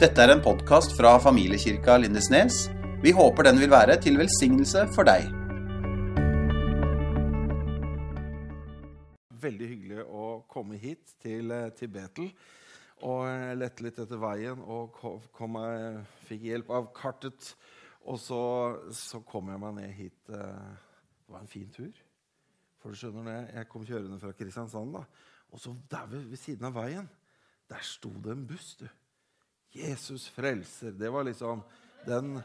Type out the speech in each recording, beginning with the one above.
Dette er en podkast fra familiekirka Lindesnes. Vi håper den vil være til velsignelse for deg. Veldig hyggelig å komme hit til, eh, til Betel. Og lette litt etter veien og kom, jeg, fikk hjelp av kartet. Og så, så kom jeg meg ned hit. eh, Det var en fin tur. For du skjønner det, Jeg kom kjørende fra Kristiansand, da. og så der ved, ved siden av veien der sto det en buss. du. Jesus frelser. Det var liksom den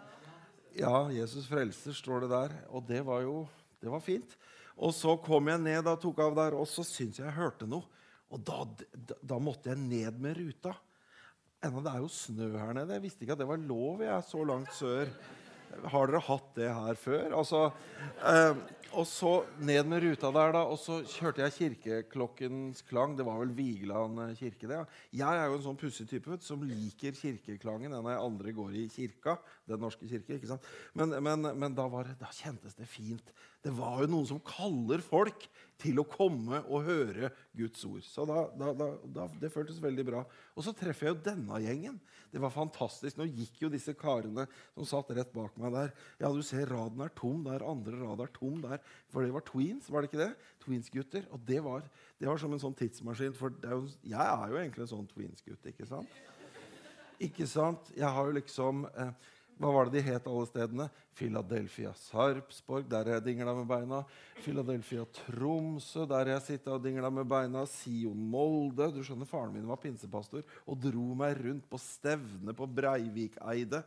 Ja, Jesus frelser står det der. Og det var jo det var fint. Og så kom jeg ned og tok av der, og så syntes jeg jeg hørte noe. Og da, da, da måtte jeg ned med ruta. Enda det er jo snø her nede. Jeg visste ikke at det var lov. Jeg er så langt sør. Har dere hatt det her før? Altså, eh, og så ned med ruta der, da, og så kjørte jeg kirkeklokkens klang. Det var vel Vigeland eh, kirke, det. Ja. Jeg er jo en sånn pussig type som liker kirkeklangen enn jeg aldri går i kirka. Den norske kirke, ikke sant? Men, men, men da, det, da kjentes det fint. Det var jo noen som kaller folk til å komme og høre Guds ord. Så da, da, da, Det føltes veldig bra. Og så treffer jeg jo denne gjengen. Det var fantastisk. Nå gikk jo disse karene som satt rett bak meg der. Ja, du ser raden er tom der, andre rad er tom der. For det var tweens, var det ikke det? Tweens-gutter. Og det var, det var som en sånn tidsmaskin. For er jo, jeg er jo egentlig en sånn tweens-gutt, ikke sant? Ikke sant? Jeg har jo liksom eh, hva var det de het, alle stedene? Philadelphia Sarpsborg, der jeg dingla med beina. Philadelphia Tromsø, der jeg sitta og dingla med beina. Sion Molde. Du skjønner, Faren min var pinsepastor og dro meg rundt på stevne på Breivikeidet.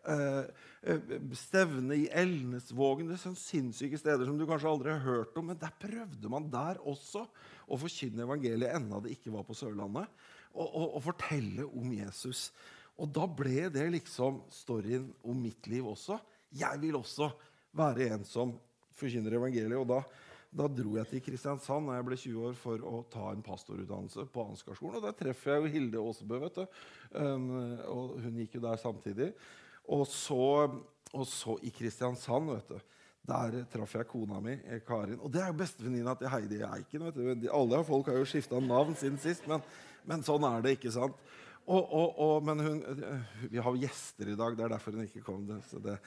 Uh, uh, stevne i Elnesvågen. Det er sånne sinnssyke steder som du kanskje aldri har hørt om. Men der prøvde man der også å forkynne evangeliet enda det ikke var på Sørlandet. Og, og, og fortelle om Jesus. Og da ble det liksom storyen om mitt liv også. Jeg vil også være en som forkynner evangeliet. Og da, da dro jeg til Kristiansand da jeg ble 20 år for å ta en pastorutdannelse på Ansgarskolen. Og der treffer jeg jo Hilde Aasebø, vet du. Um, og hun gikk jo der samtidig. Og så, og så i Kristiansand, vet du. Der traff jeg kona mi, Karin. Og det er jo bestevenninna til Heidi Eiken. vet du. Alle folk har jo skifta navn siden sist, men, men sånn er det, ikke sant? Og, og, og, men hun, vi har gjester i dag. Det er derfor hun ikke kom. Det, det,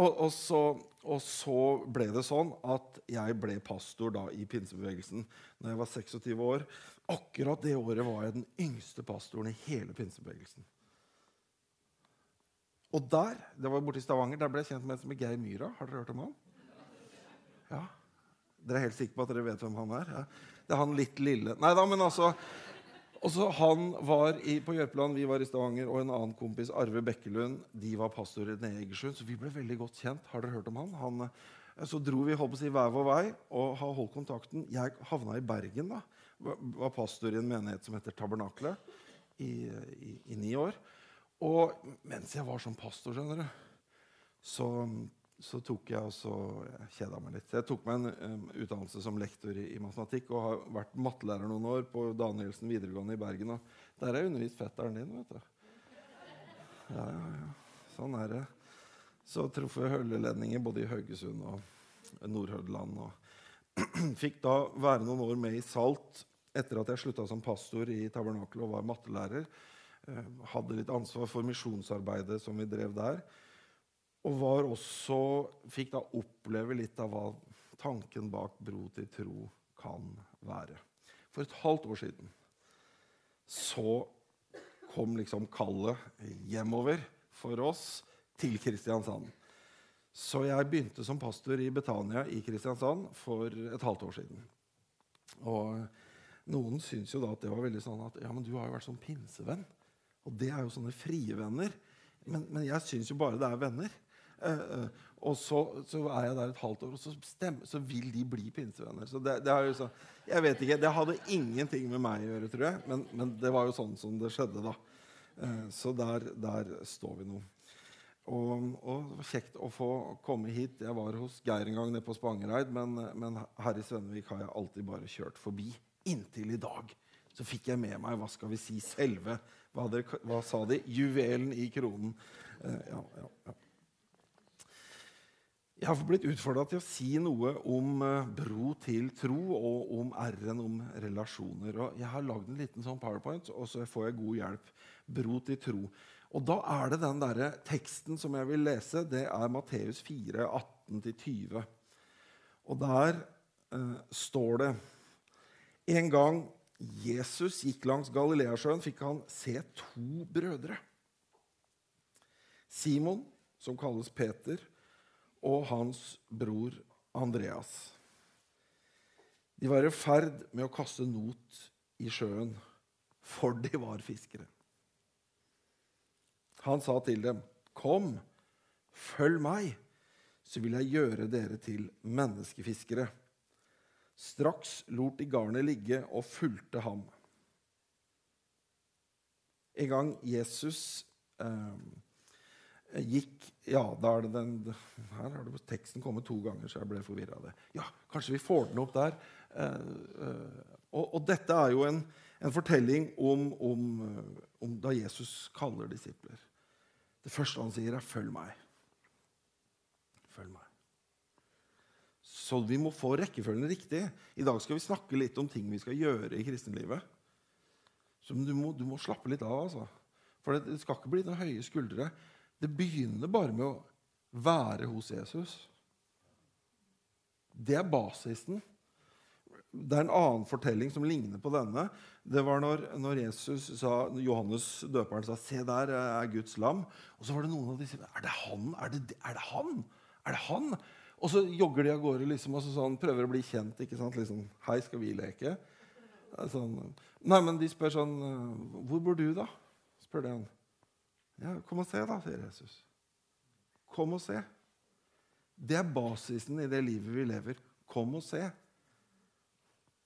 og, så, og, så, ble det sånn at jeg ble pastor da i pinsebevegelsen når jeg var 26 år. Akkurat det året var jeg den yngste pastoren i hele pinsebevegelsen. Og der det var borte i Stavanger, der ble jeg kjent med en som er Geir Myhra. Har dere hørt om han? Ja. Dere er helt sikre på at dere vet hvem han er? Ja. Det er han litt lille Nei da, men altså og så Han var i, på Jørpeland, vi var i Stavanger, og en annen kompis, Arve Bekkelund, de var pastorer nede i Egersund. Så vi ble veldig godt kjent. Har dere hørt om han? han så dro vi holdt på å si, hver vår vei og har holdt kontakten. Jeg havna i Bergen. da, Var pastor i en menighet som heter Tabernaklet i, i, i ni år. Og mens jeg var som pastor, skjønner du, så så tok jeg også Jeg kjeda meg litt. Jeg tok meg en um, utdannelse som lektor i, i, matematikk og har vært mattelærer noen år på Danielsen videregående i Bergen. Og der har jeg undervist fetteren din. vet du. Ja, ja, ja. Sånn er det. Så traff jeg hølleledninger både i Haugesund og Nordhordland. Og fikk da være noen år med i Salt etter at jeg slutta som pastor i Tabernakel og var mattelærer. Eh, hadde litt ansvar for misjonsarbeidet som vi drev der. Og var også, fikk da oppleve litt av hva tanken bak Bro til tro kan være. For et halvt år siden så kom liksom kallet hjemover for oss til Kristiansand. Så jeg begynte som pastor i Betania i Kristiansand for et halvt år siden. Og noen syns jo da at det var veldig sånn at ja, men du har jo vært sånn pinsevenn. Og det er jo sånne frie venner. Men, men jeg syns jo bare det er venner. Uh, og så, så, er jeg der et halvt år, og så, stemmer, så vil de bli pinsevenner. Så det, det, så, jeg vet ikke, det hadde ingenting med meg å gjøre, tror jeg. Men, men det var jo sånn som det skjedde, da. Uh, så der, der, står vi nå. Og, og, det var kjekt å få komme hit. Jeg var hos Geir en gang nede på Spangereid, men, men her i Svennevik har jeg alltid bare kjørt forbi. Inntil i dag så fikk jeg med meg hva skal vi si, selve Hva, dere, hva sa de? Juvelen i kronen. Uh, ja, ja, ja. Jeg har blitt utfordra til å si noe om eh, bro til tro og om R-en om relasjoner. Og jeg har lagd en liten sånn powerpoint, og så får jeg god hjelp. Bro til tro. Og da er det den der teksten som jeg vil lese. Det er Matteus 4, 18-20. Og der eh, står det En gang Jesus gikk langs Galileasjøen, fikk han se to brødre. Simon, som kalles Peter, og hans bror Andreas. De var i ferd med å kaste not i sjøen, for de var fiskere. Han sa til dem, 'Kom, følg meg, så vil jeg gjøre dere til menneskefiskere.' Straks lot de garnet ligge og fulgte ham. En gang Jesus eh, gikk Ja, da er det den Her har det teksten kommet to ganger, så jeg ble forvirra av det. Ja, kanskje vi får den opp der. Eh, eh, og, og, dette er jo en, en fortelling om, om, om, da Jesus kaller disipler. Det første han sier, er 'følg meg'. Følg meg. Så vi må få rekkefølgen riktig. I dag skal vi snakke litt om ting vi skal gjøre i kristenlivet. Så du må, du må slappe litt av. altså. For det, det skal ikke bli noen høye skuldre. Det begynner bare med å være hos Jesus. Det er basisen. Det er en annen fortelling som ligner på denne. Det var når, når sa, Johannes døperen sa 'Se, der er Guds lam'. Og så var det noen av som er det han? Er det, er det han? Er det han? Og så jogger de av gårde liksom, og så sånn, prøver å bli kjent. ikke sant? Liksom, 'Hei, skal vi leke?' Sånn. Nei, men de spør sånn 'Hvor bor du, da?' spør de han. Ja, 'Kom og se', da, sier Jesus. Kom og se. Det er basisen i det livet vi lever. Kom og se.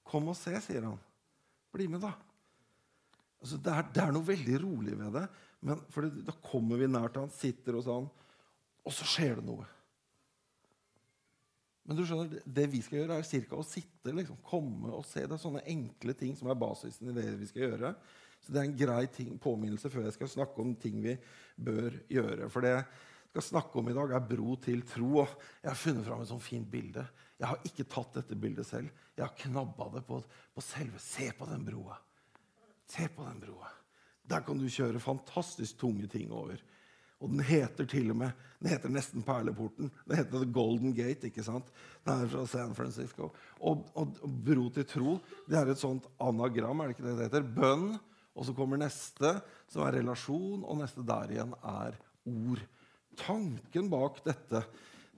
Kom og se, sier han. Bli med, da. Altså, det, er, det, er, noe veldig rolig ved det. Men det, Da kommer vi nær til han, sitter hos han, og så skjer det noe. Men du skjønner, det vi skal gjøre, er cirka å sitte, liksom, komme og se. Det er sånne enkle ting som er basisen i det vi skal gjøre. Så det er en grei ting, påminnelse før jeg skal snakke om ting vi bør gjøre. For det jeg skal snakke om i dag, er bro til tro. Og jeg har funnet fram et sånt fint bilde. Jeg har ikke tatt dette bildet selv. Jeg har knabba det på, på selve Se på den broa. Se på den broa. Der kan du kjøre fantastisk tunge ting over. Og den heter til og med den heter nesten Perleporten. Den heter The Golden Gate. ikke sant? Den er fra San Francisco. Og, og, og bro til tro det er et sånt anagram. er det ikke det det heter? Bønn og så kommer neste, som er relasjon, og neste der igjen er ord. Tanken bak dette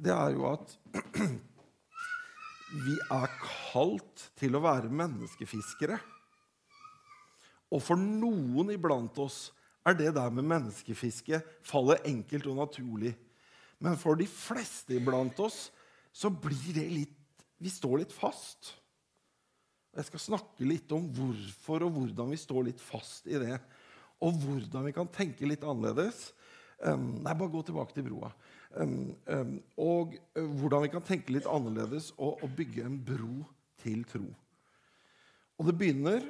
det er jo at vi er kalt til å være menneskefiskere. Og for noen iblant oss er det der med menneskefiske faller enkelt og naturlig. Men for de fleste iblant oss så blir det litt Vi står litt fast. Jeg skal snakke litt om hvorfor og hvordan vi står litt fast i det. Og hvordan vi kan tenke litt annerledes. Um, nei, bare gå tilbake til broa. Um, um, og hvordan vi kan tenke litt annerledes og, og bygge en bro til tro. Og det begynner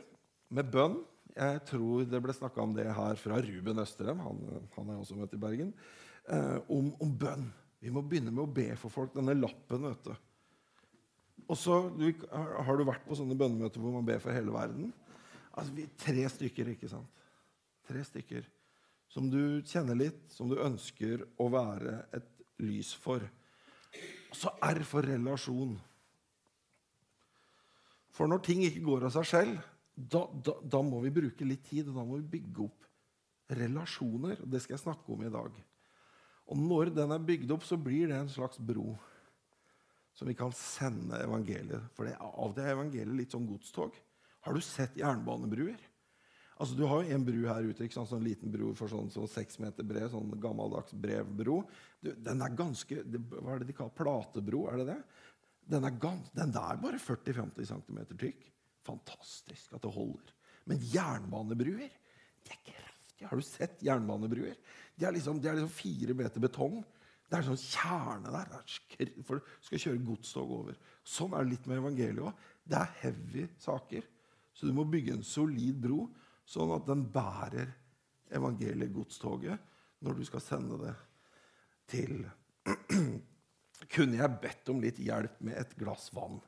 med bønn. Jeg tror det ble snakka om det her fra Ruben Østerem. Han, han er også møtt i Bergen. Uh, om, om bønn. Vi må begynne med å be for folk. Denne lappen, vet du. Og så Har du vært på sånne bønnemøter hvor man ber for hele verden? Altså, vi, Tre stykker, ikke sant? Tre stykker som du kjenner litt, som du ønsker å være et lys for. Og så R for relasjon. For når ting ikke går av seg selv, da, da, da, må vi bruke litt tid, og da må vi bygge opp relasjoner. Det skal jeg snakke om i dag. Og når den er bygd opp, så blir det en slags bro som vi kan sende evangeliet. For det, av det er evangeliet litt sånn godstog. Har du sett jernbanebruer? Altså, Du har jo en bru her ute, ikke sant? sånn liten bro for sånn, sånn seks meter bred. sånn Gammeldags brevbro. Du, den er ganske Hva er det de kaller platebro? er det det? Den er, gans, den er bare 40-50 cm tykk. Fantastisk at det holder. Men jernbanebruer de er kraftige. Har du sett jernbanebruer? De er liksom, de er liksom fire meter betong det er en sånn kjerne der. For du skal kjøre godstog over. Sånn er det litt med evangeliet òg. Det er heavy saker. Så du må bygge en solid bro, sånn at den bærer evangeliet, godstoget, når du skal sende det til kunne jeg bedt om litt hjelp med et glass vann.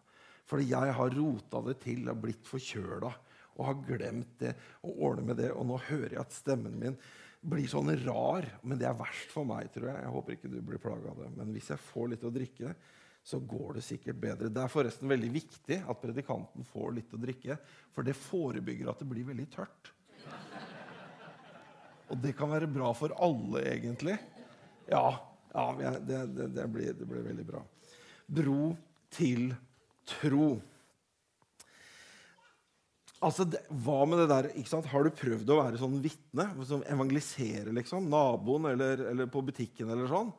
Fordi jeg har rota det til og blitt forkjøla og har glemt det og ordne med det. Og nå hører jeg at stemmen min blir sånn rar. Men det er verst for meg, tror jeg. Jeg håper ikke du blir plaga av det. Men hvis jeg får litt å drikke, så går det sikkert bedre. Det er forresten veldig viktig at predikanten får litt å drikke, for det forebygger at det blir veldig tørt. Og det kan være bra for alle, egentlig. Ja, ja det, det, det, blir, det, blir, veldig bra. Bro til tro. Altså, Hva med det der, ikke sant? Har du prøvd å være sånn vitne? Som evangeliserer, liksom? Naboen eller, eller på butikken eller sånn?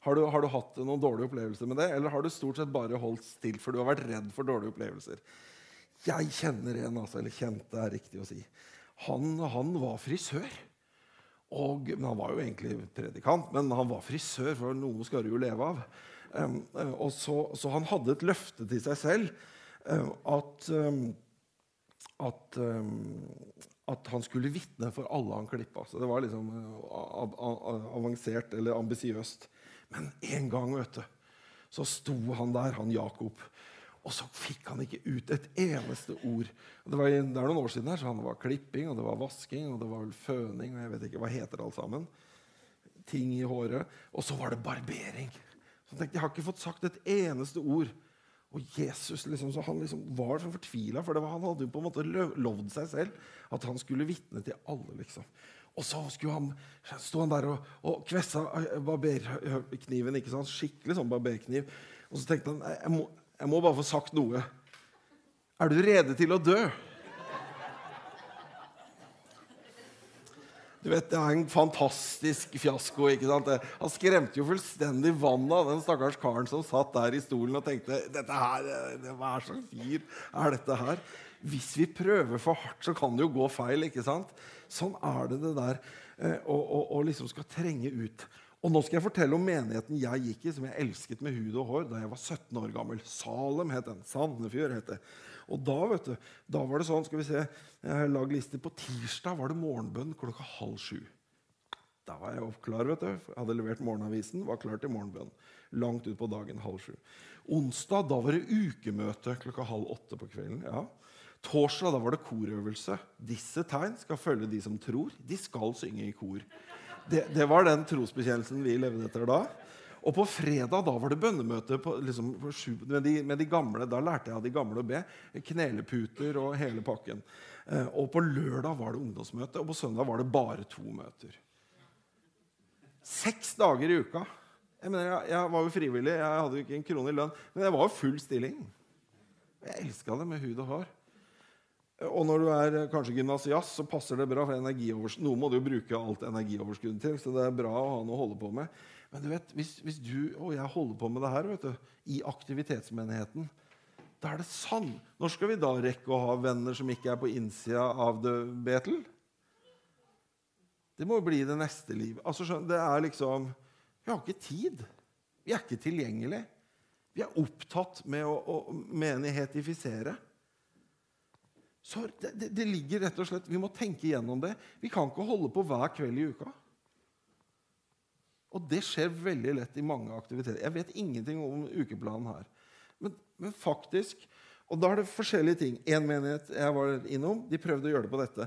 Har du, har du, hatt noen dårlige opplevelser med det, eller har du stort sett bare holdt still for du har vært redd for dårlige opplevelser? Jeg kjenner en, altså, eller kjente er riktig å si. Han, han var frisør. Og, men Han var jo egentlig predikant, men han var frisør, for noe skal du jo leve av. Um, og så, så, han hadde et løfte til seg selv um, at, um, at, at han skulle vitne for alle han klippa. Så det var liksom uh, avansert eller ambisiøst. Men en gang vet du, så sto han der, han Jakob, og så fikk han ikke ut et eneste ord. Det, var, det er noen år siden her, så han var klipping, og det var vasking og det var vel føning og jeg vet ikke hva heter alt sammen. Ting i håret. Og så var det barbering. Så jeg tenkte, jeg har ikke fått sagt et eneste ord. Og Jesus liksom, så han liksom var så fortvila, for var, han hadde jo på en måte lovd seg selv at han skulle vitne til alle. liksom. Og så han, sto han der og, og kvessa eh, barberkniven. ikke sant? Skikkelig sånn barberkniv. Og så tenkte han jeg må, jeg må bare få sagt noe. Er du rede til å dø? Du vet, Det er en fantastisk fiasko. ikke sant? Han skremte jo fullstendig vannet av den stakkars karen som satt der i stolen og tenkte dette her, Hva er slags fyr er dette her? Hvis vi prøver for hardt, så kan det jo gå feil. ikke sant? Sånn er det det der å liksom skal trenge ut. Og nå skal jeg fortelle om menigheten jeg gikk i, som jeg elsket med hud og hår da jeg var 17 år gammel. Salem het den. Sandefjord het det. Og da vet du, da var det sånn skal vi se, Jeg har lagd liste. På tirsdag var det morgenbønn klokka halv sju. Da var jeg klar. vet du. Hadde levert morgenavisen, var klar til morgenbønn. Langt ut på dagen halv sju. Onsdag da var det ukemøte klokka halv åtte på kvelden. ja. Torsdag da var det korøvelse. Disse tegn skal følge de som tror. De skal synge i kor. Det, det var den trosbekjennelsen vi levde etter da. Og på fredag da var det bønnemøte på, liksom, med, de, med, de, gamle. Da lærte jeg av de gamle å be. Kneleputer og hele pakken. Eh, og på lørdag var det ungdomsmøte, og på søndag var det bare to møter. Seks dager i uka. Jeg, mener, jeg, jeg var jo frivillig, jeg hadde jo ikke en krone i lønn, men jeg var jo full stilling. Jeg elska det med hud og hår. Og når du er eh, kanskje gymnasiast, så passer det bra. for Noe må du jo bruke alt energioverskuddet til, så det er bra å ha noe å holde på med. Men du vet, hvis, hvis du og jeg holder på med det her du, i aktivitetsmenigheten, da er det sann. Når skal vi da rekke å ha venner som ikke er på innsida av det, Betel? Det må jo bli det neste livet. Altså, det er liksom Vi har ikke tid. Vi er ikke tilgjengelige. Vi er opptatt med å, å menighetificere. Så det, det, det, ligger rett og slett, Vi må tenke igjennom det. Vi kan ikke holde på hver kveld i uka. Og det skjer veldig lett i mange aktiviteter. Jeg vet ingenting om ukeplanen her. Men, men faktisk, Og da er det forskjellige ting. En menighet jeg var innom, de prøvde å gjøre det på dette.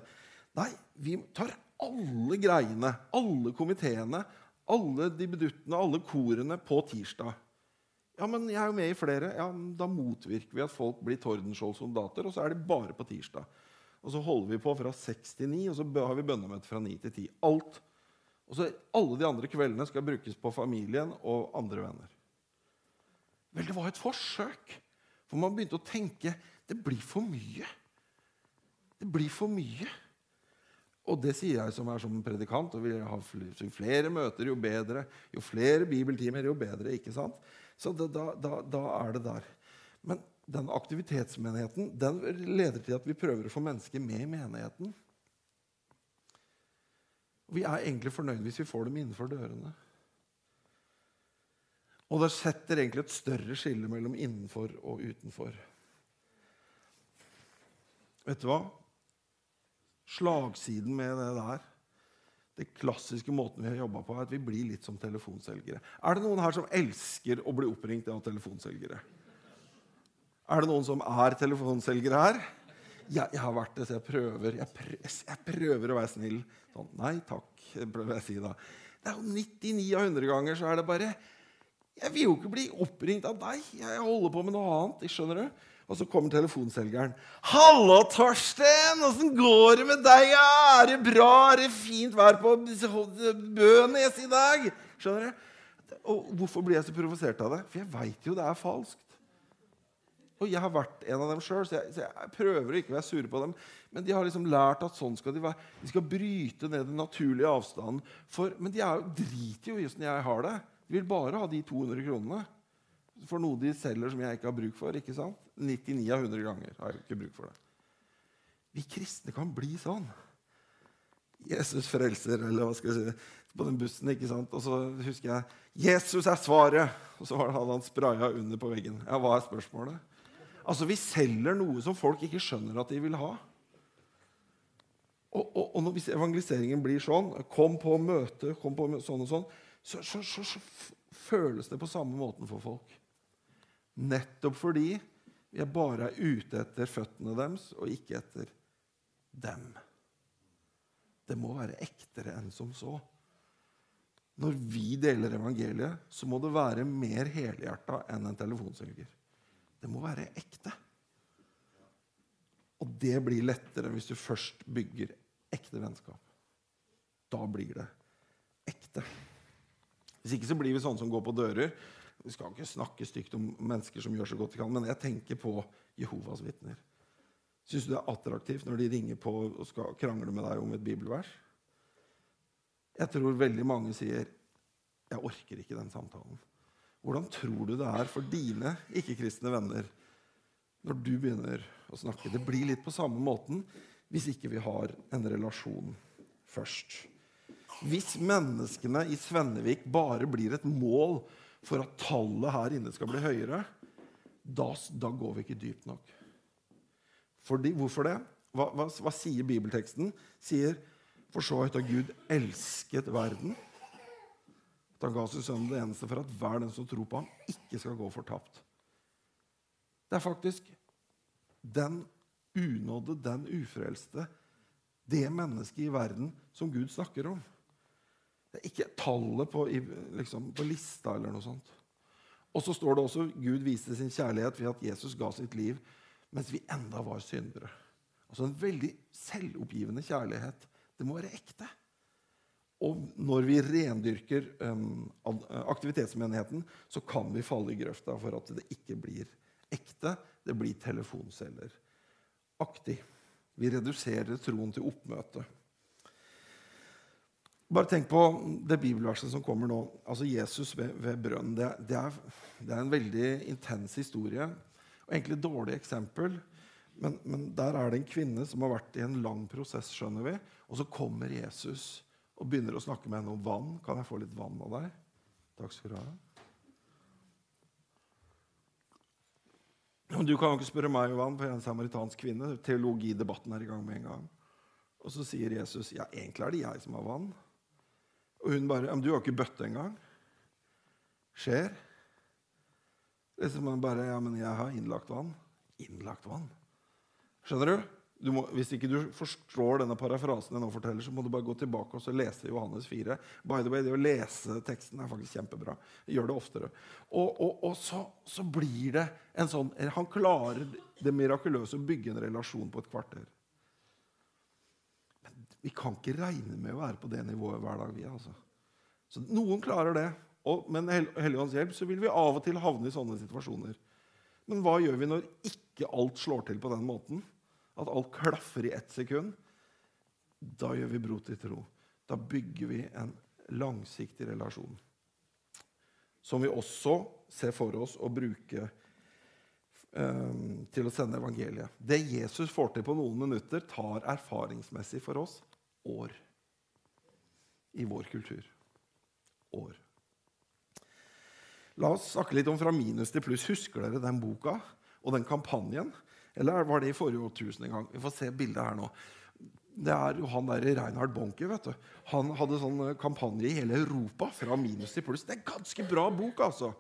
Nei, vi tar alle greiene, alle komiteene, alle de beduttene, alle korene på tirsdag. Ja, men jeg er jo med i flere. Ja, Da motvirker vi at folk blir Tordenskjold-soldater, og så er de bare på tirsdag. Og så holder vi på fra seks til ni, og så har vi bønnemøte fra ni til ti. Alt. Og så Alle de andre kveldene skal brukes på familien og andre venner. Vel, det var et forsøk. For man begynte å tenke det blir for mye. Det blir for mye. Og det sier jeg som er som predikant. og vil ha flere møter, jo bedre. Jo flere bibeltimer, jo bedre. ikke sant? Så da, da, da, er det der. Men den aktivitetsmenigheten den leder til at vi prøver å få mennesker med i menigheten. Vi er egentlig fornøyd hvis vi får dem innenfor dørene. Og det setter egentlig et større skille mellom innenfor og utenfor. Vet du hva? Slagsiden med det der det klassiske måten vi har jobba på, er at vi blir litt som telefonselgere. Er det noen her som elsker å bli oppringt av telefonselgere? Er det noen som er telefonselgere her? Jeg, jeg har vært det, så jeg prøver, jeg prøver, jeg prøver å være snill. Sånn, nei takk, prøver jeg å si da. Det er jo 99 av 100 ganger så er det bare Jeg vil jo ikke bli oppringt av deg. Jeg holder på med noe annet. skjønner du? Og så kommer telefonselgeren. 'Hallo, Torstein! Åssen går det med deg? Er det bra? Er det fint vær på Bønes i dag?' Skjønner du? Og hvorfor blir jeg så provosert av det? For jeg veit jo det er falskt. Og jeg har vært en av dem sjøl, så, så, jeg prøver å ikke være sure på dem. Men de har liksom lært at sånn skal de være. De skal bryte ned den naturlige avstanden. For, men de er driter jo i åssen jeg har det. De vil bare ha de 200 kronene for noe de selger som jeg ikke har bruk for. ikke sant? 99 av 100 ganger har jeg ikke bruk for det. Vi kristne kan bli sånn. Jesus frelser, eller hva skal jeg si, på den bussen. ikke sant? Og så husker jeg 'Jesus er svaret'. Og så hadde han spraya under på veggen. Ja, hva er spørsmålet? Altså, Vi selger noe som folk ikke skjønner at de vil ha. Og, og, og hvis evangeliseringen blir sånn, kom på møte, kom på møte, sånn og sånn, så, så, så, så føles det på samme måten for folk. Nettopp fordi vi bare er ute etter føttene deres og ikke etter dem. Det må være ektere enn som så. Når vi deler evangeliet, så må det være mer helhjerta enn en telefonselger. Det må være ekte. Og det blir lettere hvis du først bygger ekte vennskap. Da blir det ekte. Hvis ikke så blir vi sånne som går på dører vi skal ikke snakke stygt om mennesker som gjør så godt de kan, men jeg tenker på Jehovas vitner. Syns du det er attraktivt når de ringer på og skal krangle med deg om et bibelvers? Jeg tror veldig mange sier 'Jeg orker ikke den samtalen'. Hvordan tror du det er for dine ikke-kristne venner når du begynner å snakke? Det blir litt på samme måten hvis ikke vi har en relasjon først. Hvis menneskene i Svennevik bare blir et mål for at tallet her inne skal bli høyere, da, da går vi ikke dypt nok. Fordi, hvorfor det? Hva, hva, hva, sier bibelteksten? Sier For så høyt har Gud elsket verden. At han ga sin sønn det eneste for at hver den som tror på ham, ikke skal gå fortapt. Det er faktisk den unådde, den ufrelste, det mennesket i verden som Gud snakker om. Det er ikke tallet på, liksom, på lista eller noe sånt. Og så står det også Gud viste sin kjærlighet ved at Jesus ga sitt liv mens vi enda var syndere. Altså En veldig selvoppgivende kjærlighet. Det må være ekte. Og når vi rendyrker um, aktivitetsmenigheten, så kan vi falle i grøfta for at det ikke blir ekte. Det blir telefoncelleraktig. Vi reduserer troen til oppmøte. Bare tenk på det bibelverset som kommer nå. Altså Jesus ved, ved brønnen. Det, det, det, er, en veldig intens historie. Og egentlig et dårlig eksempel. Men, men, der er det en kvinne som har vært i en lang prosess, skjønner vi. Og så kommer Jesus og begynner å snakke med henne om vann. Kan jeg få litt vann av deg? Takk skal du ha. Du kan jo ikke spørre meg om vann, for jeg er en samaritansk kvinne. Teologidebatten er i gang med en gang. Og så sier Jesus ja, egentlig er det jeg som har vann. Og hun bare ja, 'Du har ikke bøtte engang.' Skjer. Liksom bare 'Ja, men jeg har innlagt vann.' Innlagt vann? Skjønner du? Må, hvis ikke du forstår denne parafrasen jeg nå forteller, så må du bare gå tilbake og lese Johannes 4. By the way, Det å lese teksten er faktisk kjempebra. Gjør det oftere. Og, og, og så, så, blir det en sånn Han klarer det mirakuløse å bygge en relasjon på et kvarter. Vi kan ikke regne med å være på det nivået hver dag. vi altså. Så Noen klarer det. Og med Helligåndens hjelp så vil vi av og til havne i sånne situasjoner. Men hva gjør vi når ikke alt slår til på den måten? At alt klaffer i ett sekund? Da gjør vi bro til tro. Da bygger vi en langsiktig relasjon. Som vi også ser for oss å bruke um, til å sende evangeliet. Det Jesus får til på noen minutter, tar erfaringsmessig for oss år i vår kultur. År. La oss snakke litt om Fra minus til pluss. Husker dere den boka og den kampanjen? Eller var det i forrige årtusen en gang? Vi får se bildet her nå. det er jo han der Reinhard Bonke. vet du. Han hadde sånn eh, kampanje i hele Europa fra minus til pluss. Det er en ganske bra bok, altså.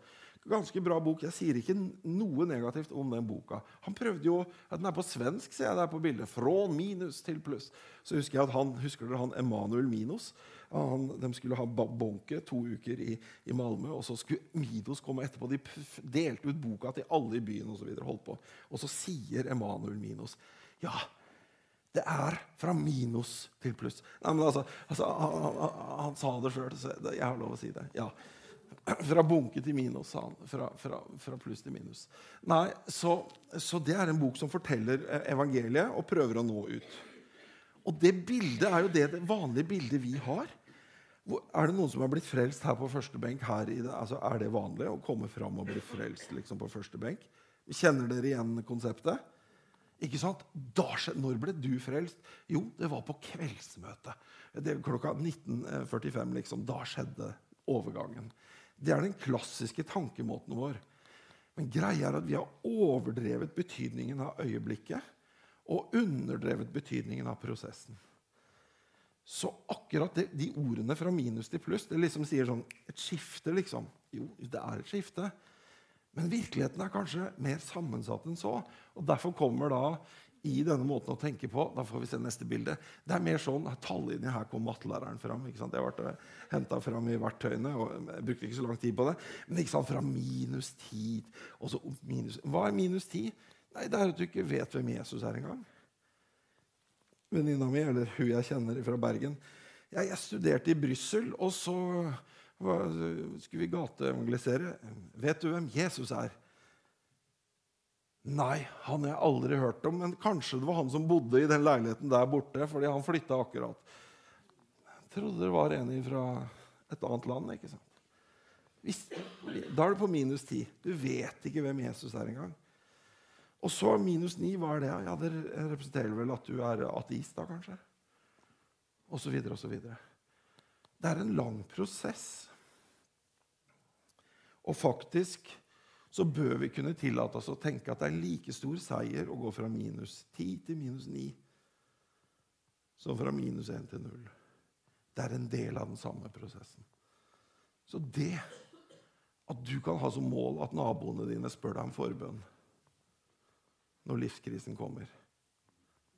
Ganske bra bok. Jeg sier ikke noe negativt om den boka. Han prøvde jo, at Den er på svensk, ser jeg der på bildet. Fra minus til pluss. Så husker jeg at han, husker dere han Emanuel Minos? Han, de skulle ha Bonke to uker i, i, Malmö, og så skulle Midos komme etterpå. De delte ut boka til alle i byen og holdt på. Og så sier Emanuel Minos ja, det er fra minus til pluss. Nei, men altså, altså han, han, han, sa det sjøl, så jeg har lov å si det. ja. Fra bunke til minus, sa han. Fra, fra, fra pluss til minus. Nei, så, så, det er en bok som forteller eh, evangeliet og prøver å nå ut. Og det bildet er jo det, det vanlige bildet vi har. Er det noen som har blitt frelst her på første benk? Altså, er det vanlig å komme fram og bli frelst liksom, på første benk? Kjenner dere igjen konseptet? Ikke sant? Da, når ble du frelst? Jo, det var på kveldsmøtet. Klokka 19.45. liksom. Da skjedde overgangen. Det er den klassiske tankemåten vår. Men greia er at vi har overdrevet betydningen av øyeblikket og underdrevet betydningen av prosessen. Så akkurat det, de ordene fra minus til pluss det liksom sier sånn Et skifte, liksom. Jo, det er et skifte. Men virkeligheten er kanskje mer sammensatt enn så. Og Derfor kommer da i denne måten å tenke på Da får vi se neste bilde. Det er mer sånn tallinje. her kom mattelæreren fram. ikke sant? Jeg ble henta fram i verktøyene. og jeg brukte ikke så lang tid på det. Men ikke sant, fra minus 10 og så minus, Hva er minus 10? Nei, Det er at du ikke vet hvem Jesus er engang. Venninna mi, eller hun jeg kjenner fra Bergen Jeg, jeg studerte i Brussel, og så skulle vi gateevangelisere. Vet du hvem Jesus er? Nei, han har jeg aldri hørt om. Men kanskje det var han som bodde i den leiligheten der borte. fordi han flytta akkurat. Jeg trodde det var en fra et annet land. ikke sant? Hvis, da er du på minus ti. Du vet ikke hvem Jesus er engang. Og så minus ni, hva er det? Ja, Det representerer vel at du er ateist, da kanskje? Og så videre og så videre. Det er en lang prosess. Og faktisk så bør vi kunne tillate oss å tenke at det er like stor seier å gå fra minus 10 til minus 9 som fra minus 1 til 0. Det er en del av den samme prosessen. Så det at du kan ha som mål at naboene dine spør deg om forbønn når livskrisen kommer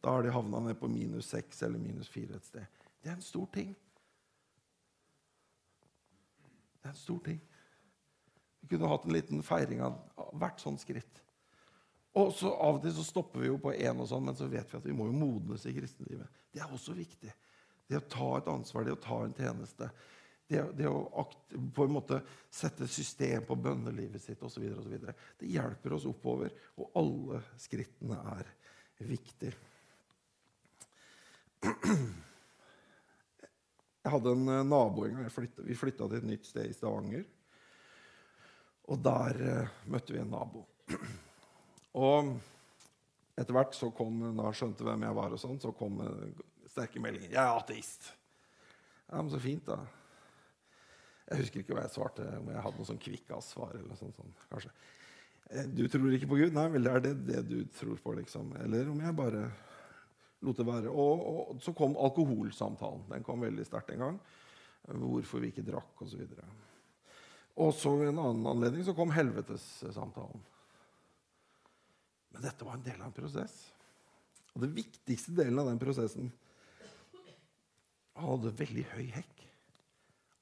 Da har de havna ned på minus seks eller minus fire et sted. Det er en stor ting. Det er en stor ting. Vi kunne hatt en liten feiring av hvert sånt skritt. Og så Av og til så stopper vi jo på én, og sånn, men så vet vi at vi må jo modnes i kristenlivet. Det er også viktig. Det å ta et ansvar, det å ta en tjeneste. Det, det å akt, på en måte sette system på bønnelivet sitt osv. Det hjelper oss oppover, og alle skrittene er viktige. Jeg hadde en eh, nabo en gang. Vi flytta til et nytt sted i Stavanger. Og der uh, møtte vi en nabo. Og etter hvert så kom, da han skjønte hvem jeg var, og sånn, så kom sterke meldinger. 'Jeg er ateist.' Ja, men så fint, da. Jeg husker ikke hva jeg svarte, om jeg hadde noe sånn kvikkas-svar. eller noe sånt, sånn, kanskje. Eh, 'Du tror ikke på Gud?' Nei vel, er det det du tror på? liksom? Eller om jeg bare lot det være. Og, og så kom alkoholsamtalen. Den kom veldig sterkt en gang. Hvorfor vi ikke drakk, osv. Og, så ved en annen anledning så kom helvetessamtalen. Men dette var en del av en prosess. Og det viktigste delen av den prosessen hadde veldig høy hekk.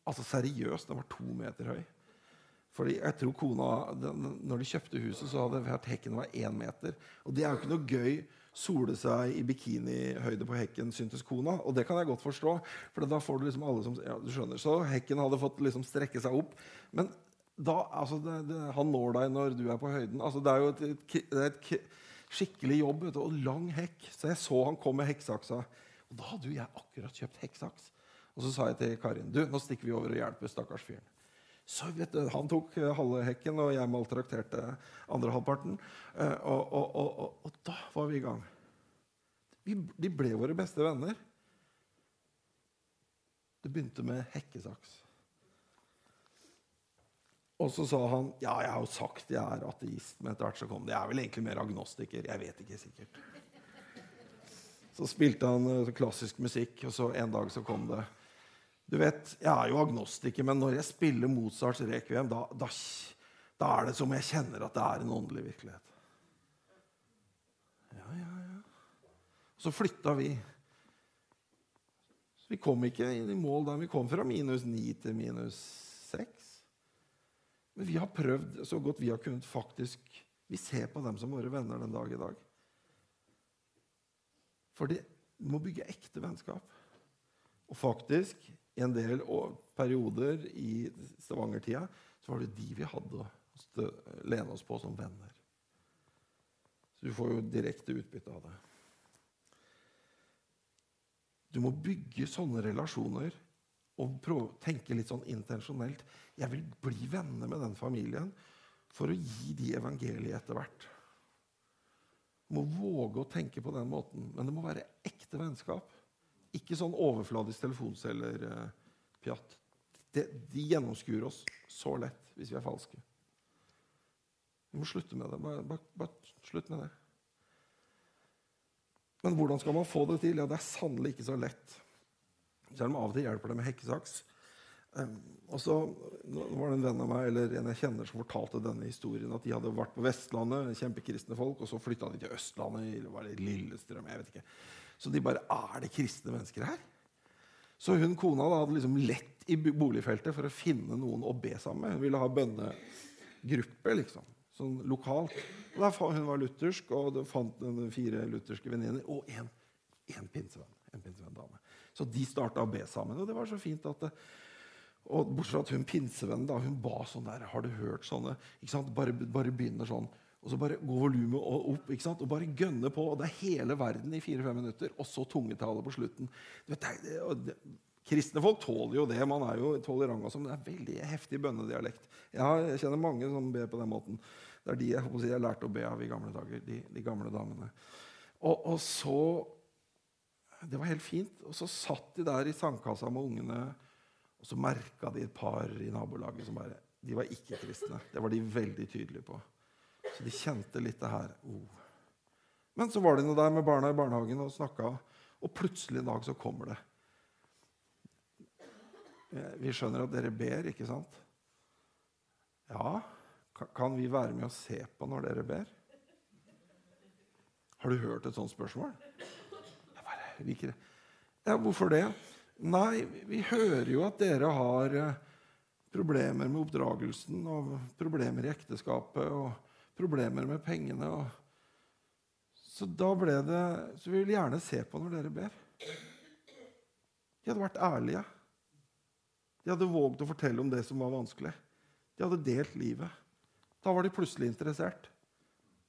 Altså seriøst, den var to meter høy. Fordi jeg tror kona, Når de kjøpte huset, så hadde vært hekken var én meter. Og det er jo ikke noe gøy sole seg i bikinihøyde på hekken, syntes kona. Og det kan jeg godt forstå. For da får du liksom alle som ja, du skjønner. Så hekken hadde fått liksom strekke seg opp. Men da, altså, det, det, han når deg når du er på høyden. Altså, det er jo et, et, et skikkelig jobb du, og lang hekk. Så jeg så han kom med hekksaksa. Og da hadde jo jeg akkurat kjøpt hekksaks. Og så sa jeg til Karin du, nå stikker vi over og hjelper stakkars fyren. Så vet du, Han tok eh, halve hekken, og jeg maltrakterte andre halvparten. Eh, og, og, og, og, da var vi i gang. De ble våre beste venner. Det begynte med hekkesaks. Og så sa han ja, jeg har jo sagt jeg er ateist, men etter hvert så kom det. Jeg er vel egentlig mer agnostiker. Jeg vet ikke sikkert. Så spilte han eh, klassisk musikk, og så en dag så kom det Du vet, jeg er jo agnostiker, men når jeg spiller Mozarts rekviem, da, da, da er det som jeg kjenner at det er en åndelig virkelighet. Ja, ja, ja. Så flytta vi. Så vi kom ikke inn i mål der vi kom fra minus 9 til minus 6. Men vi har prøvd så godt vi har kunnet faktisk Vi ser på dem som våre venner den dag i dag. For det må bygge ekte vennskap. Og faktisk, i en del perioder i Stavanger-tida, så var det de vi hadde å lene oss på som venner. Så du får jo direkte utbytte av det. Du må bygge sånne relasjoner og prøve tenke litt sånn intensjonelt. Jeg vil bli venner med den familien for å gi de evangeliet etter hvert. Du må våge å tenke på den måten, men det må være ekte vennskap. Ikke sånn overfladisk telefonselgerpjatt. De, de gjennomskuer oss så lett hvis vi er falske. Vi må slutte med det. Bare, bare, bare slutt med det. Men hvordan skal man få det til? Ja, Det er sannelig ikke så lett. Selv om av og til hjelper det med hekkesaks. Um, og så var det en venn av meg eller en jeg kjenner som fortalte denne historien. At de hadde vært på Vestlandet, kjempekristne folk, og så flytta de til Østlandet. eller var det Lillestrøm, jeg vet ikke. Så de bare Er det kristne mennesker her? Så hun kona da, hadde liksom lett i boligfeltet for å finne noen å be sammen med. Hun ville ha bønnegruppe, liksom. Sånn lokalt. Og der, hun var luthersk, og det fant fire lutherske venninner og en pinsevenn. En pinsevenn-dame. Så de starta å be sammen. Og det var så fint at det, og Bortsett fra at hun pinsevennen da, hun ba sånn der Har du hørt sånne? Bare, bare, begynner sånn. Og så bare går volumet opp ikke sant? og bare gønner på. Og det er hele verden i fire-fem minutter. Og så tungetale på slutten. Du vet, det, det, kristne folk tåler jo det. Man er jo tolerant. Men det er veldig heftig bønnedialekt. Jeg, jeg kjenner mange som ber på den måten. Det er de jeg, jeg, jeg lærte å be av i gamle dager. De, de gamle damene. Og, og, så Det var helt fint. Og så satt de der i sandkassa med ungene og så merka de et par i nabolaget som bare De var ikke kristne. Det var de veldig tydelige på. Så de kjente litt det her. Oh. Men så var de nå der med barna i barnehagen og snakka, og plutselig en dag så kommer det. Eh, vi skjønner at dere ber, ikke sant? Ja. Kan vi være med og se på når dere ber? Har du hørt et sånt spørsmål? Jeg bare liker det. Ja, hvorfor det? Nei, vi hører jo at dere har eh, problemer med oppdragelsen og problemer i ekteskapet og problemer med pengene. så da ble det Så vi vil gjerne se på når dere ber. De hadde vært ærlige. De hadde våget å fortelle om det som var vanskelig. De hadde delt livet. Da var de plutselig interessert,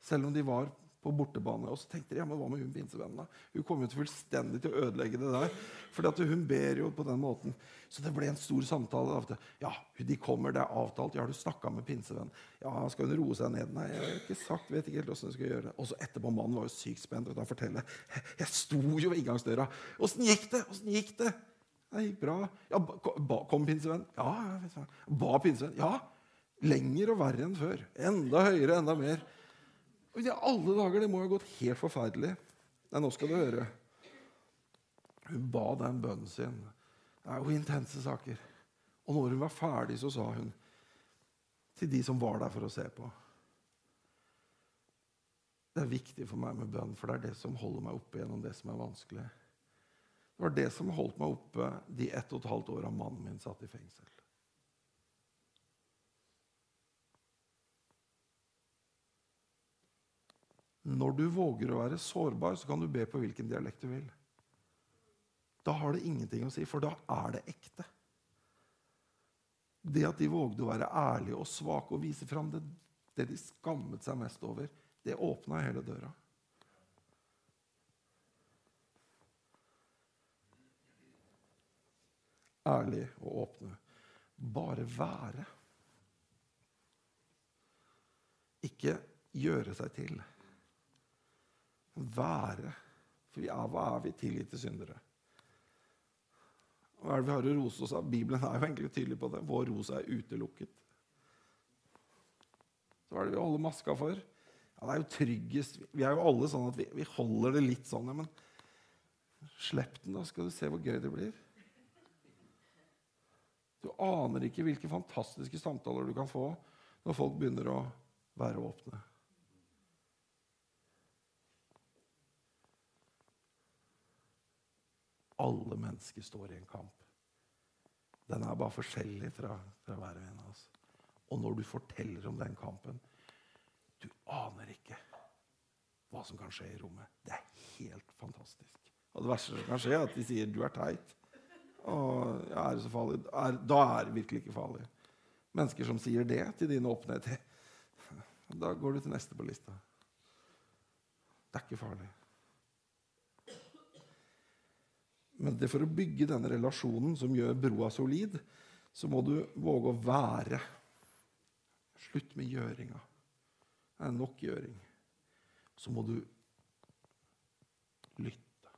selv om de var på bortebane. Og så tenkte de ja, men hva med hun pinsevennene? Hun kommer jo fullstendig til å ødelegge det der. For hun ber jo på den måten. Så det ble en stor samtale. Da. Ja, de kommer, det er avtalt. Ja, har du snakka med pinsevennen? Ja, skal hun roe seg ned? Nei, jeg har ikke sagt, vet ikke helt hvordan hun skal gjøre det. Og så etterpå, mannen var jo sykt spent. Og da forteller, jeg sto jo ved inngangsdøra. Åssen gikk det? Åssen gikk det? Det gikk bra. Ja, Kom pinsevennen? Ja. Ba pinsevennen? Ja. Lenger og verre enn før. Enda høyere, enda mer. Og i alle dager, Det må jo ha gått helt forferdelig. Nei, nå skal du høre. Hun ba den bønnen sin. Det er jo intense saker. Og når hun var ferdig, så sa hun til de som var der for å se på Det er viktig for meg med bønn, for det er det som holder meg oppe gjennom det som er vanskelig. Det var det som holdt meg oppe de ett og et halvt åra mannen min satt i fengsel. Når du våger å være sårbar, så kan du be på hvilken dialekt du vil. Da har det ingenting å si, for da er det ekte. Det at de vågde å være ærlige og svake og vise fram det, det de skammet seg mest over, det åpna hele døra. Ærlig og åpne. Bare være. Ikke gjøre seg til være. For er, hva er vi tilgitte syndere? Hva er det vi har å rose oss av? Bibelen er jo egentlig tydelig på det. Vår ros er utelukket. Så hva er det vi holder maska for? Ja, det er jo tryggest. Vi er jo alle sånn at vi, vi holder det litt sånn. Ja, men Slipp den, da skal du se hvor gøy det blir. Du aner ikke hvilke fantastiske samtaler du kan få når folk begynner å være åpne. Alle mennesker står i en kamp. Den er bare forskjellig fra, fra hver og en av oss. Og når du forteller om den kampen Du aner ikke hva som kan skje i rommet. Det er helt fantastisk. Og det verste som kan skje, er at de sier 'du er teit'. Og ja, er det så farlig? Er, da er det virkelig ikke farlig. Mennesker som sier det til dine åpne da går du til neste på lista. Det er ikke farlig. Men det for å bygge denne relasjonen som gjør broa solid, så må du våge å være. Slutt med gjøringa. Det er nok gjøring. Så må du lytte.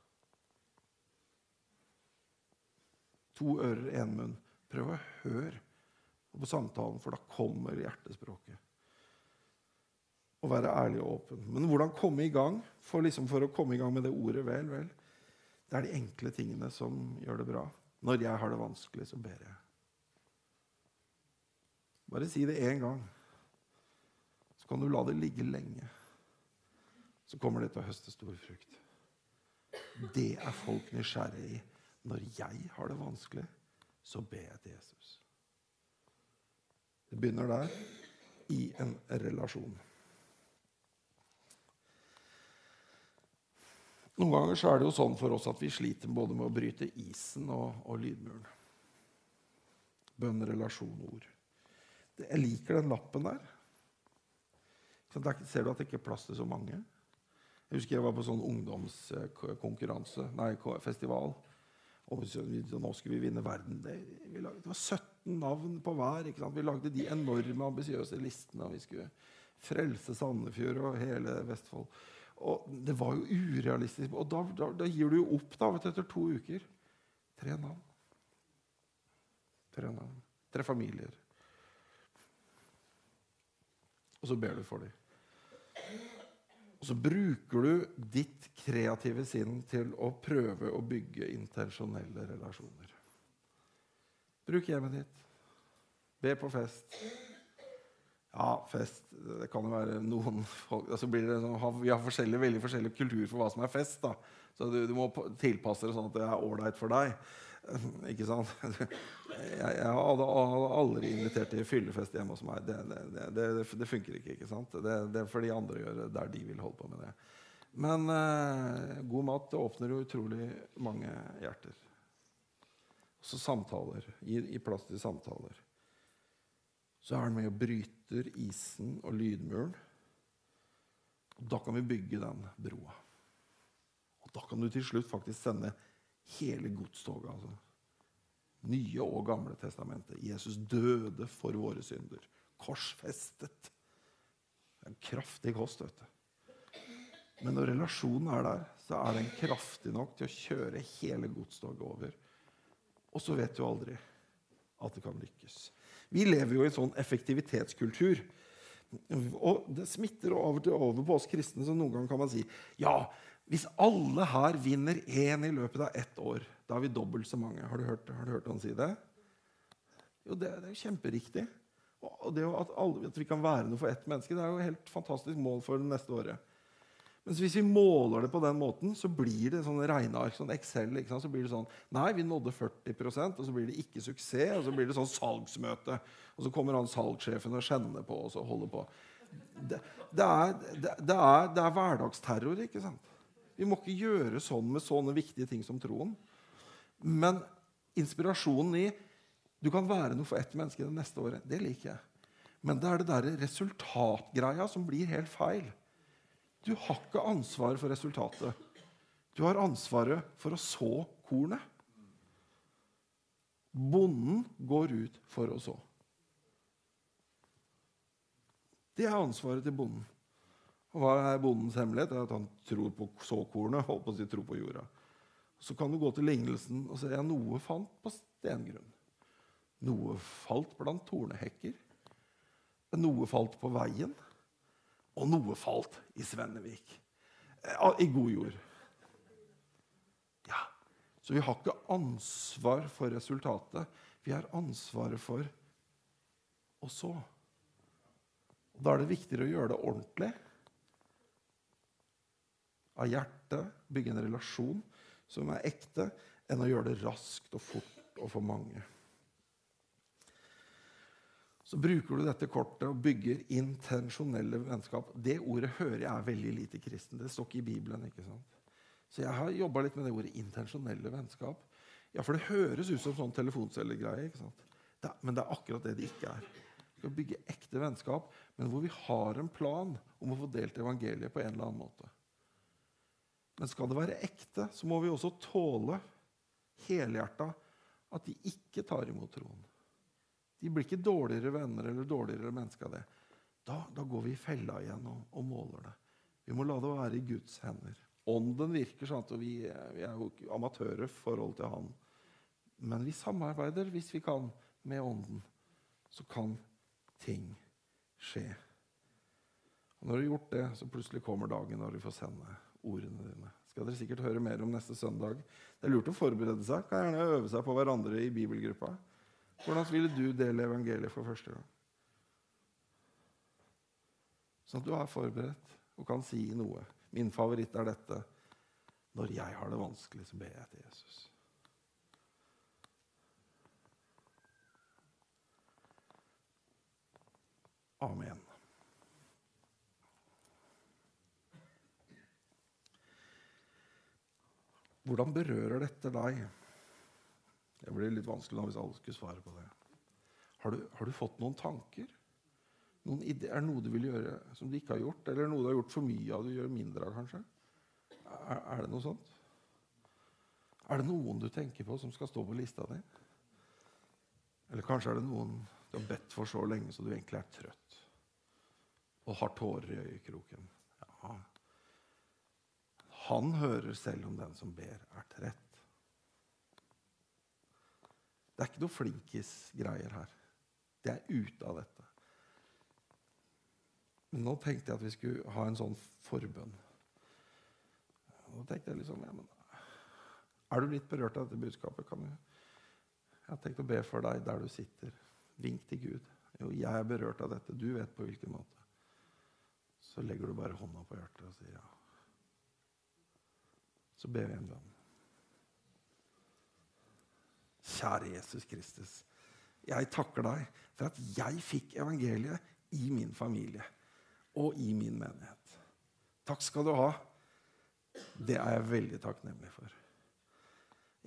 To ører, én munn. Prøv å høre på samtalen, for da kommer hjertespråket. Å være ærlig og åpen. Men hvordan komme i gang? For, liksom for å komme i gang med det ordet, vel, vel. Det er de enkle tingene som gjør det bra. Når jeg har det vanskelig, så ber jeg. Bare si det én gang. Så kan du la det ligge lenge. Så kommer det til å høste stor frukt. Det er folk nysgjerrige i. Når jeg har det vanskelig, så ber jeg til Jesus. Det begynner der, i en relasjon. Noen ganger så er det jo sånn for oss at vi sliter både med å bryte isen og, og lydmuren. Bønn, relasjon, ord. Jeg liker den lappen der. Der ser du at det ikke er plass til så mange. Jeg husker jeg var på sånn ungdomskonkurranse, nei, festival. Og nå skulle vi vinne verden. Det, lagde, det var 17 navn på hver. Vi lagde de enorme, ambisiøse listene. Og vi skulle frelse Sandefjord og hele Vestfold. Og det var jo urealistisk. Og da, da, da gir du jo opp da, vet du, etter to uker. Tre navn. Tre navn. Tre familier. Og så ber du for dem. Og så bruker du ditt kreative sinn til å prøve å bygge intensjonelle relasjoner. Bruk hjemmet ditt. Be på fest. Ja, fest Det kan jo være noen folk altså sånn, Vi har forskjellig, veldig forskjellig kultur for hva som er fest. da. Så du, du må tilpasse det sånn at det er ålreit for deg. Ikke sant? Jeg, jeg hadde aldri invitert til fyllefest hjemme hos meg. Det, det, det, det funker ikke. ikke sant? Det, får de andre gjøre der de vil holde på med det. Men eh, god mat det åpner utrolig mange hjerter. Også samtaler. Gi, gir plass til samtaler så er han med og bryter isen og lydmuren. Og Da kan vi bygge den broa. Og Da kan du til slutt faktisk sende hele godstoget. Altså. Nye og Gamle testamentet. Jesus døde for våre synder. Korsfestet. Det er en kraftig kost, vet du. Men når relasjonen er der, så er den kraftig nok til å kjøre hele godstoget over. Og så vet du aldri at det kan lykkes. Vi lever jo i en sånn effektivitetskultur. Og det smitter over til over på oss kristne, så noen ganger kan man si ja, hvis alle her vinner én i løpet av ett år, da er vi dobbelt så mange. Har du hørt, har du hørt han si det? Jo, det, det er jo kjemperiktig. Og det at, alle, at vi kan være noe for ett menneske, det er jo et helt fantastisk mål for det neste året. Men hvis vi måler det på den måten, så blir det sånn regneark. sånn Excel, Så blir det sånn Nei, vi nådde 40% og så blir det ikke suksess. Og så blir det sånn salgsmøte. Og så kommer han salgssjefen og kjenner på og så holder på. Det, det, er, det, det, er, det er hverdagsterror, ikke sant? Vi må ikke gjøre sånn med sånne viktige ting som troen. Men inspirasjonen i Du kan være noe for ett menneske det neste året. Det liker jeg. Men det er det der resultatgreia som blir helt feil. Du har ikke ansvaret for resultatet. Du har ansvaret for å så kornet. Bonden går ut for å så. Det er ansvaret til bonden. Og Hva er bondens hemmelighet? Det er at han tror på såkornet. holdt på å si tror på jorda. Så kan du gå til lignelsen og se at noe fant på stengrunn. Noe falt blant tornehekker. Noe falt på veien og noe falt i Svennevik. Eh, I god jord. Ja. Så vi har ikke ansvar for resultatet. Vi har ansvaret for å så. Og da er det viktigere å gjøre det ordentlig. Av hjertet, bygge en relasjon som er ekte, enn å gjøre det raskt og fort og for mange. Så bruker du dette kortet og bygger intensjonelle vennskap. Det ordet hører jeg er veldig lite kristen. Det står ikke i Bibelen. ikke sant? Så jeg har jobba litt med det ordet intensjonelle vennskap. Ja, For det høres ut som sånn telefoncellegreie. ikke sant? Det, men det er akkurat det det ikke er. Vi skal bygge ekte vennskap, men hvor vi har en plan om å få delt evangeliet på en eller annen måte. Men skal det være ekte, så må vi også tåle helhjerta at de ikke tar imot troen. De blir ikke dårligere venner eller dårligere mennesker av det. Da, da, går vi i fella igjen og, og, måler det. Vi må la det være i Guds hender. Ånden virker sånn at vi, vi er jo amatører i forhold til Han. Men vi samarbeider hvis vi kan med Ånden. Så kan ting skje. Og når du har gjort det, så plutselig kommer dagen når du får sende ordene dine. Skal dere sikkert høre mer om neste søndag. Det er lurt å forberede seg. Kan gjerne øve seg på hverandre i bibelgruppa. Hvordan ville du dele evangeliet for første gang? Sånn at du er forberedt og kan si noe. Min favoritt er dette. Når jeg har det vanskelig, så ber jeg til Jesus. Amen. Hvordan berører dette deg? Det blir litt vanskelig hvis alle skulle svare på det. Har du, har du fått noen tanker? Noen er det noe du vil gjøre som du ikke har gjort? Eller noe du har gjort for mye av, du gjør mindre av, kanskje? Er, er, det noe sånt? Er det noen du tenker på som skal stå på lista di? Eller kanskje er det noen du har bedt for så lenge så du egentlig er trøtt og har tårer i øyekroken? Ja. Han hører selv om den som ber, er trett. Det er ikke noe flinkis-greier her. Det er ute av dette. Men nå tenkte jeg at vi skulle ha en sånn forbønn. Nå tenkte jeg liksom, ja, men Er du litt berørt av dette budskapet? kan du... Jeg har tenkt å be for deg der du sitter. Vink til Gud. Jo, jeg er berørt av dette. Du vet på hvilken måte. Så legger du bare hånda på hjertet og sier ja. Så ber vi en bønn. Kjære Jesus Kristus. Jeg takker deg for at jeg fikk evangeliet i min familie og i min menighet. Takk skal du ha. Det er jeg veldig takknemlig for.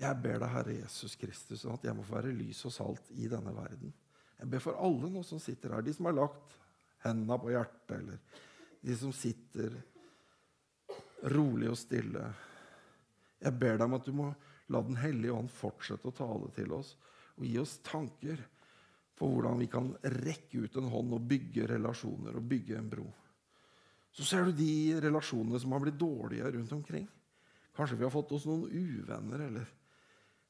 Jeg ber deg, Herre Jesus Kristus, at jeg må få være lys og salt i denne verden. Jeg ber for alle nå som sitter her, de som har lagt hendene på hjertet, eller de som sitter rolig og stille. Jeg ber deg om at du må La Den hellige ånd fortsette å tale til oss og gi oss tanker for hvordan vi kan rekke ut en hånd og bygge relasjoner og bygge en bro. Så ser du de relasjonene som har blitt dårlige rundt omkring. Kanskje vi har fått oss noen uvenner eller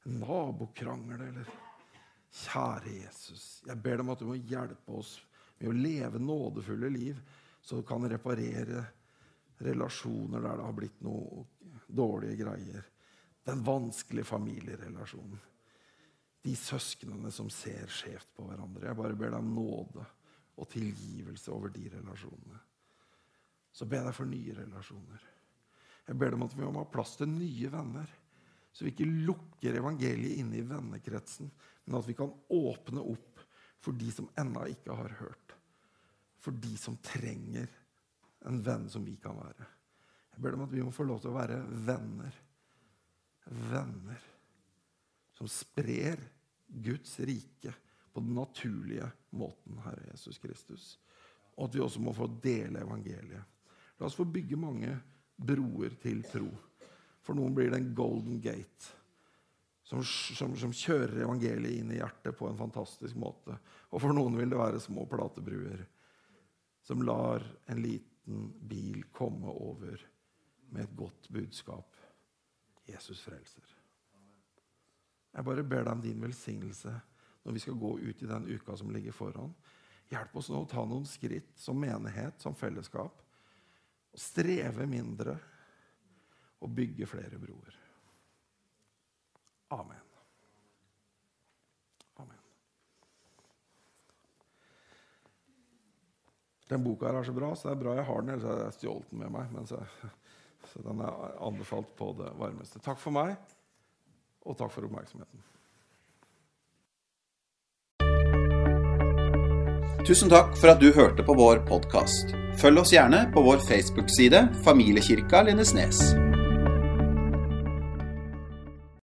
en nabokrangel eller Kjære Jesus, jeg ber deg om at du må hjelpe oss med å leve nådefulle liv, så du kan reparere relasjoner der det har blitt noe dårlige greier. Den vanskelige familierelasjonen. De søsknene som ser skjevt på hverandre. Jeg bare ber deg om nåde og tilgivelse over de relasjonene. Så ber jeg deg for nye relasjoner. Jeg ber deg om at vi må ha plass til nye venner. Så vi ikke lukker evangeliet inne i vennekretsen, men at vi kan åpne opp for de som ennå ikke har hørt. For de som trenger en venn som vi kan være. Jeg ber deg om at vi må få lov til å være venner venner som sprer Guds rike på den naturlige måten, Herre Jesus Kristus. Og at vi også må få dele evangeliet. La oss få bygge mange broer til tro. For noen blir det en golden gate som, som, som, kjører evangeliet inn i hjertet på en fantastisk måte. Og for noen vil det være små platebruer som lar en liten bil komme over med et godt budskap Jesus frelser. Jeg bare ber deg om din velsignelse når vi skal gå ut i den uka som ligger foran. Hjelp oss nå å ta noen skritt som menighet, som fellesskap. Streve mindre og bygge flere broer. Amen. Amen. Den boka her er så bra, så det er bra jeg har den. Ellers hadde jeg stjålet den med meg. Men så, så den er anbefalt på det varmeste. Takk for meg, og takk for oppmerksomheten. Tusen takk for at du hørte på vår podkast. Følg oss gjerne på vår Facebook-side Familiekirka Lindesnes.